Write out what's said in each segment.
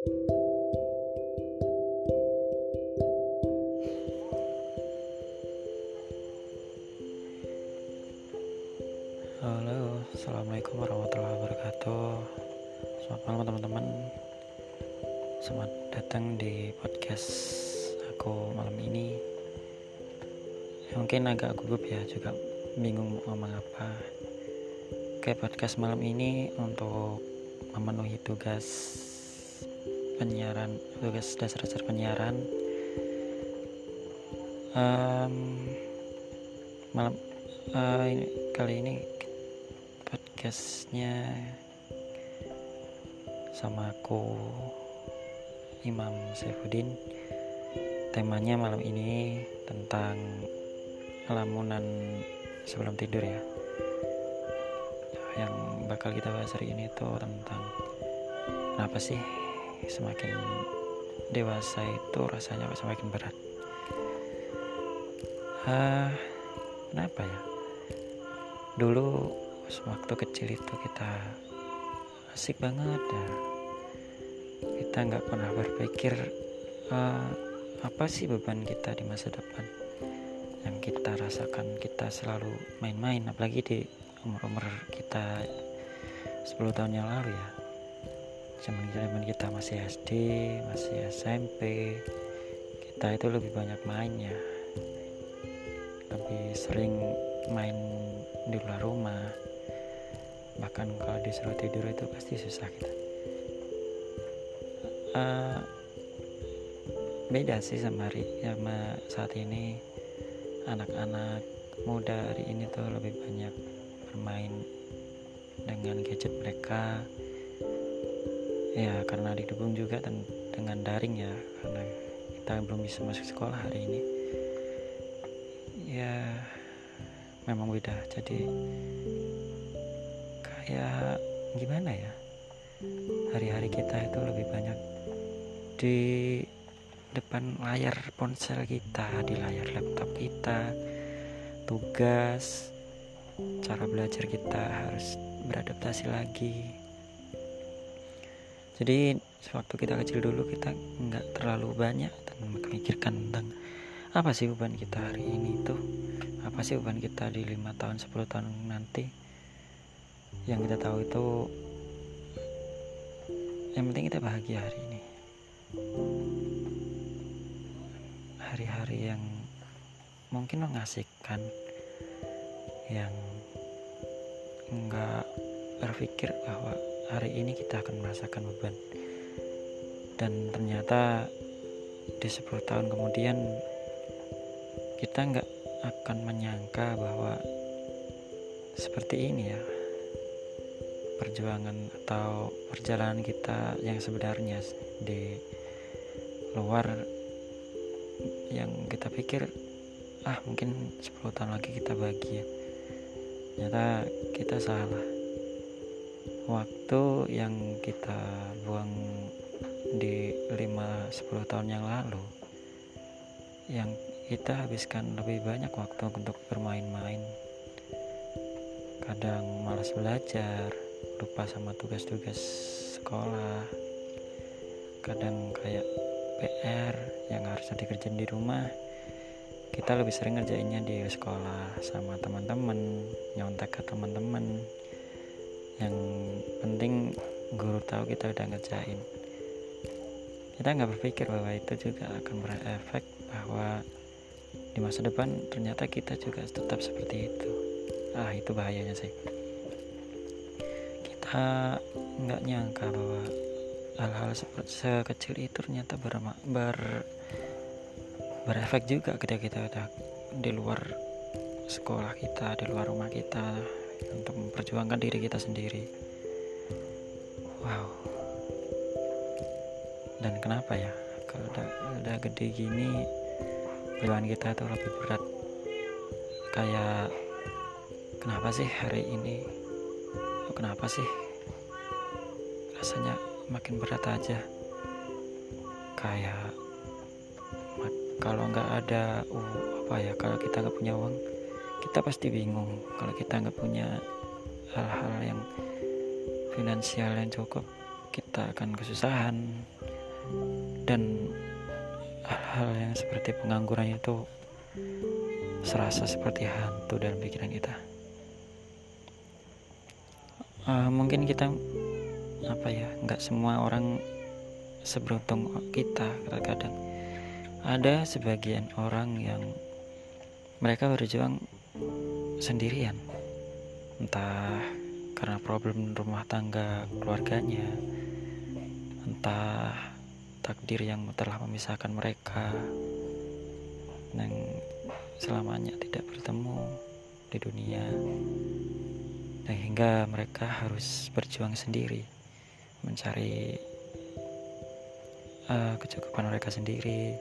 Halo, assalamualaikum warahmatullahi wabarakatuh. Selamat malam teman-teman. Selamat datang di podcast aku malam ini. Mungkin agak gugup ya, juga bingung mau ngomong apa. Oke, podcast malam ini untuk memenuhi tugas penyiaran, tugas dasar-dasar penyiaran. Um, malam uh, ini, kali ini podcastnya sama aku Imam Saifuddin. Temanya malam ini tentang lamunan sebelum tidur ya. Yang bakal kita bahas hari ini itu tentang kenapa sih semakin dewasa itu rasanya semakin berat. Uh, kenapa ya? Dulu waktu kecil itu kita asik banget ya. Kita nggak pernah berpikir uh, apa sih beban kita di masa depan? Yang kita rasakan kita selalu main-main apalagi di umur-umur kita 10 tahun yang lalu ya zaman kita masih SD masih SMP kita itu lebih banyak mainnya lebih sering main di luar rumah. Bahkan kalau disuruh tidur itu pasti susah kita. Uh, beda sih sama hari sama saat ini. Anak-anak muda hari ini tuh lebih banyak bermain dengan gadget mereka ya karena didukung juga dan dengan daring ya karena kita belum bisa masuk sekolah hari ini. Ya memang beda. Jadi kayak gimana ya? Hari-hari kita itu lebih banyak di depan layar ponsel kita di layar laptop kita. Tugas cara belajar kita harus beradaptasi lagi jadi sewaktu kita kecil dulu kita nggak terlalu banyak memikirkan tentang apa sih beban kita hari ini tuh? Apa sih beban kita di lima tahun 10 tahun nanti? Yang kita tahu itu yang penting kita bahagia hari ini. Hari-hari yang mungkin mengasihkan yang enggak berpikir bahwa hari ini kita akan merasakan beban. Dan ternyata di 10 tahun kemudian kita nggak akan menyangka bahwa seperti ini ya perjuangan atau perjalanan kita yang sebenarnya di luar yang kita pikir ah mungkin 10 tahun lagi kita bahagia. Ternyata kita salah waktu yang kita buang di 5-10 tahun yang lalu yang kita habiskan lebih banyak waktu untuk bermain-main. Kadang malas belajar lupa sama tugas-tugas sekolah. Kadang kayak PR yang harus dikerjain di rumah. Kita lebih sering ngerjainnya di sekolah sama teman-teman nyontek ke teman-teman yang penting guru tahu kita udah ngerjain. Kita nggak berpikir bahwa itu juga akan berefek bahwa di masa depan ternyata kita juga tetap seperti itu. Ah itu bahayanya sih. Kita nggak nyangka bahwa hal-hal seperti sekecil itu ternyata ber, ber berefek juga ketika kita udah di luar sekolah kita di luar rumah kita untuk memperjuangkan diri kita sendiri. Wow. Dan kenapa ya? Kalau udah udah gede gini beban kita tuh lebih berat. Kayak kenapa sih hari ini? Oh, kenapa sih? Rasanya makin berat aja. Kayak kalau nggak ada uh, apa ya? Kalau kita nggak punya uang kita pasti bingung kalau kita nggak punya hal-hal yang finansial yang cukup kita akan kesusahan. Dan hal-hal yang seperti pengangguran itu serasa seperti hantu dalam pikiran kita. Uh, mungkin kita apa ya nggak semua orang seberuntung kita kadang-kadang. Ada sebagian orang yang mereka berjuang sendirian. Entah karena problem rumah tangga keluarganya. Entah takdir yang telah memisahkan mereka. Yang selamanya tidak bertemu di dunia. Dan hingga mereka harus berjuang sendiri mencari uh, kecukupan mereka sendiri.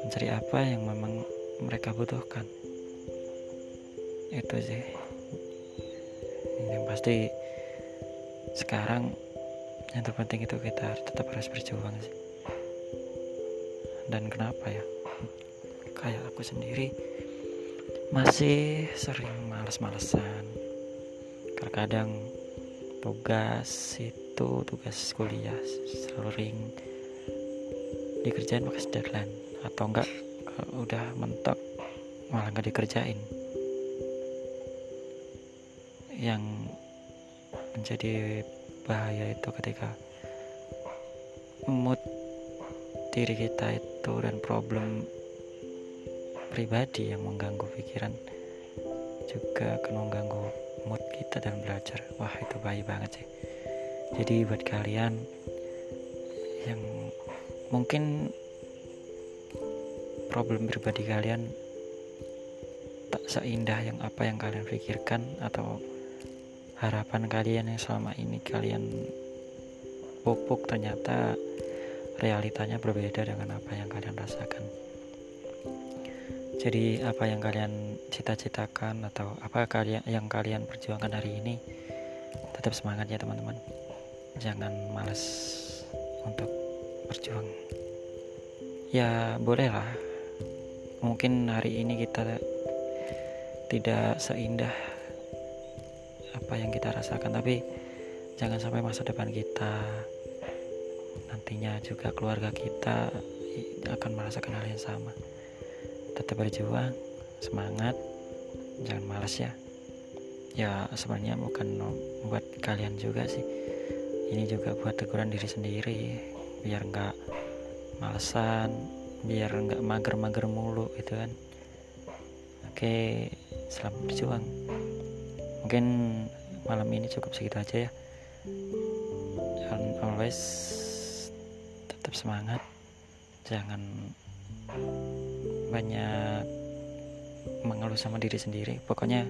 Mencari apa yang memang mereka butuhkan itu sih. Yang pasti sekarang yang terpenting itu kita tetap harus berjuang sih. Dan kenapa ya? Kayak aku sendiri masih sering males-malesan. Terkadang tugas itu tugas kuliah sering dikerjain pakai deadline atau enggak kalau udah mentok malah nggak dikerjain yang menjadi bahaya itu ketika mood diri kita itu dan problem pribadi yang mengganggu pikiran juga akan mengganggu mood kita dalam belajar. Wah itu baik banget sih. Jadi buat kalian yang mungkin problem pribadi kalian tak seindah yang apa yang kalian pikirkan atau harapan kalian yang selama ini kalian pupuk ternyata realitanya berbeda dengan apa yang kalian rasakan jadi apa yang kalian cita-citakan atau apa kalian yang kalian perjuangkan hari ini tetap semangat ya teman-teman. Jangan malas untuk berjuang. Ya bolehlah. Mungkin hari ini kita tidak seindah apa yang kita rasakan. Tapi jangan sampai masa depan kita nantinya juga keluarga kita akan merasakan hal yang sama. Tetap berjuang semangat jangan malas ya. Ya sebenarnya bukan buat kalian juga sih. Ini juga buat teguran diri sendiri biar nggak malesan biar nggak mager-mager mulu gitu kan. Oke selamat berjuang mungkin malam ini cukup segitu aja ya. And always tetap semangat. Jangan banyak mengeluh sama diri sendiri. Pokoknya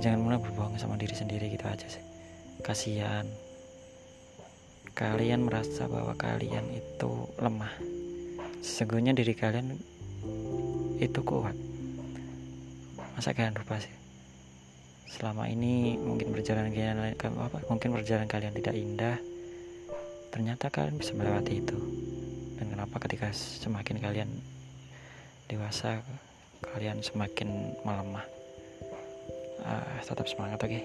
jangan mulai berbohong sama diri sendiri gitu aja sih. Kasihan. Kalian merasa bahwa kalian itu lemah. Sesungguhnya diri kalian itu kuat. Masa kalian lupa sih selama ini mungkin perjalanan kalian apa mungkin perjalanan kalian tidak indah ternyata kalian bisa melewati itu. Dan kenapa ketika semakin kalian dewasa kalian semakin melemah? Uh, tetap semangat oke? Okay?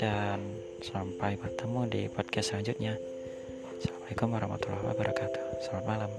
dan sampai bertemu di podcast selanjutnya. Assalamualaikum warahmatullahi wabarakatuh. Selamat malam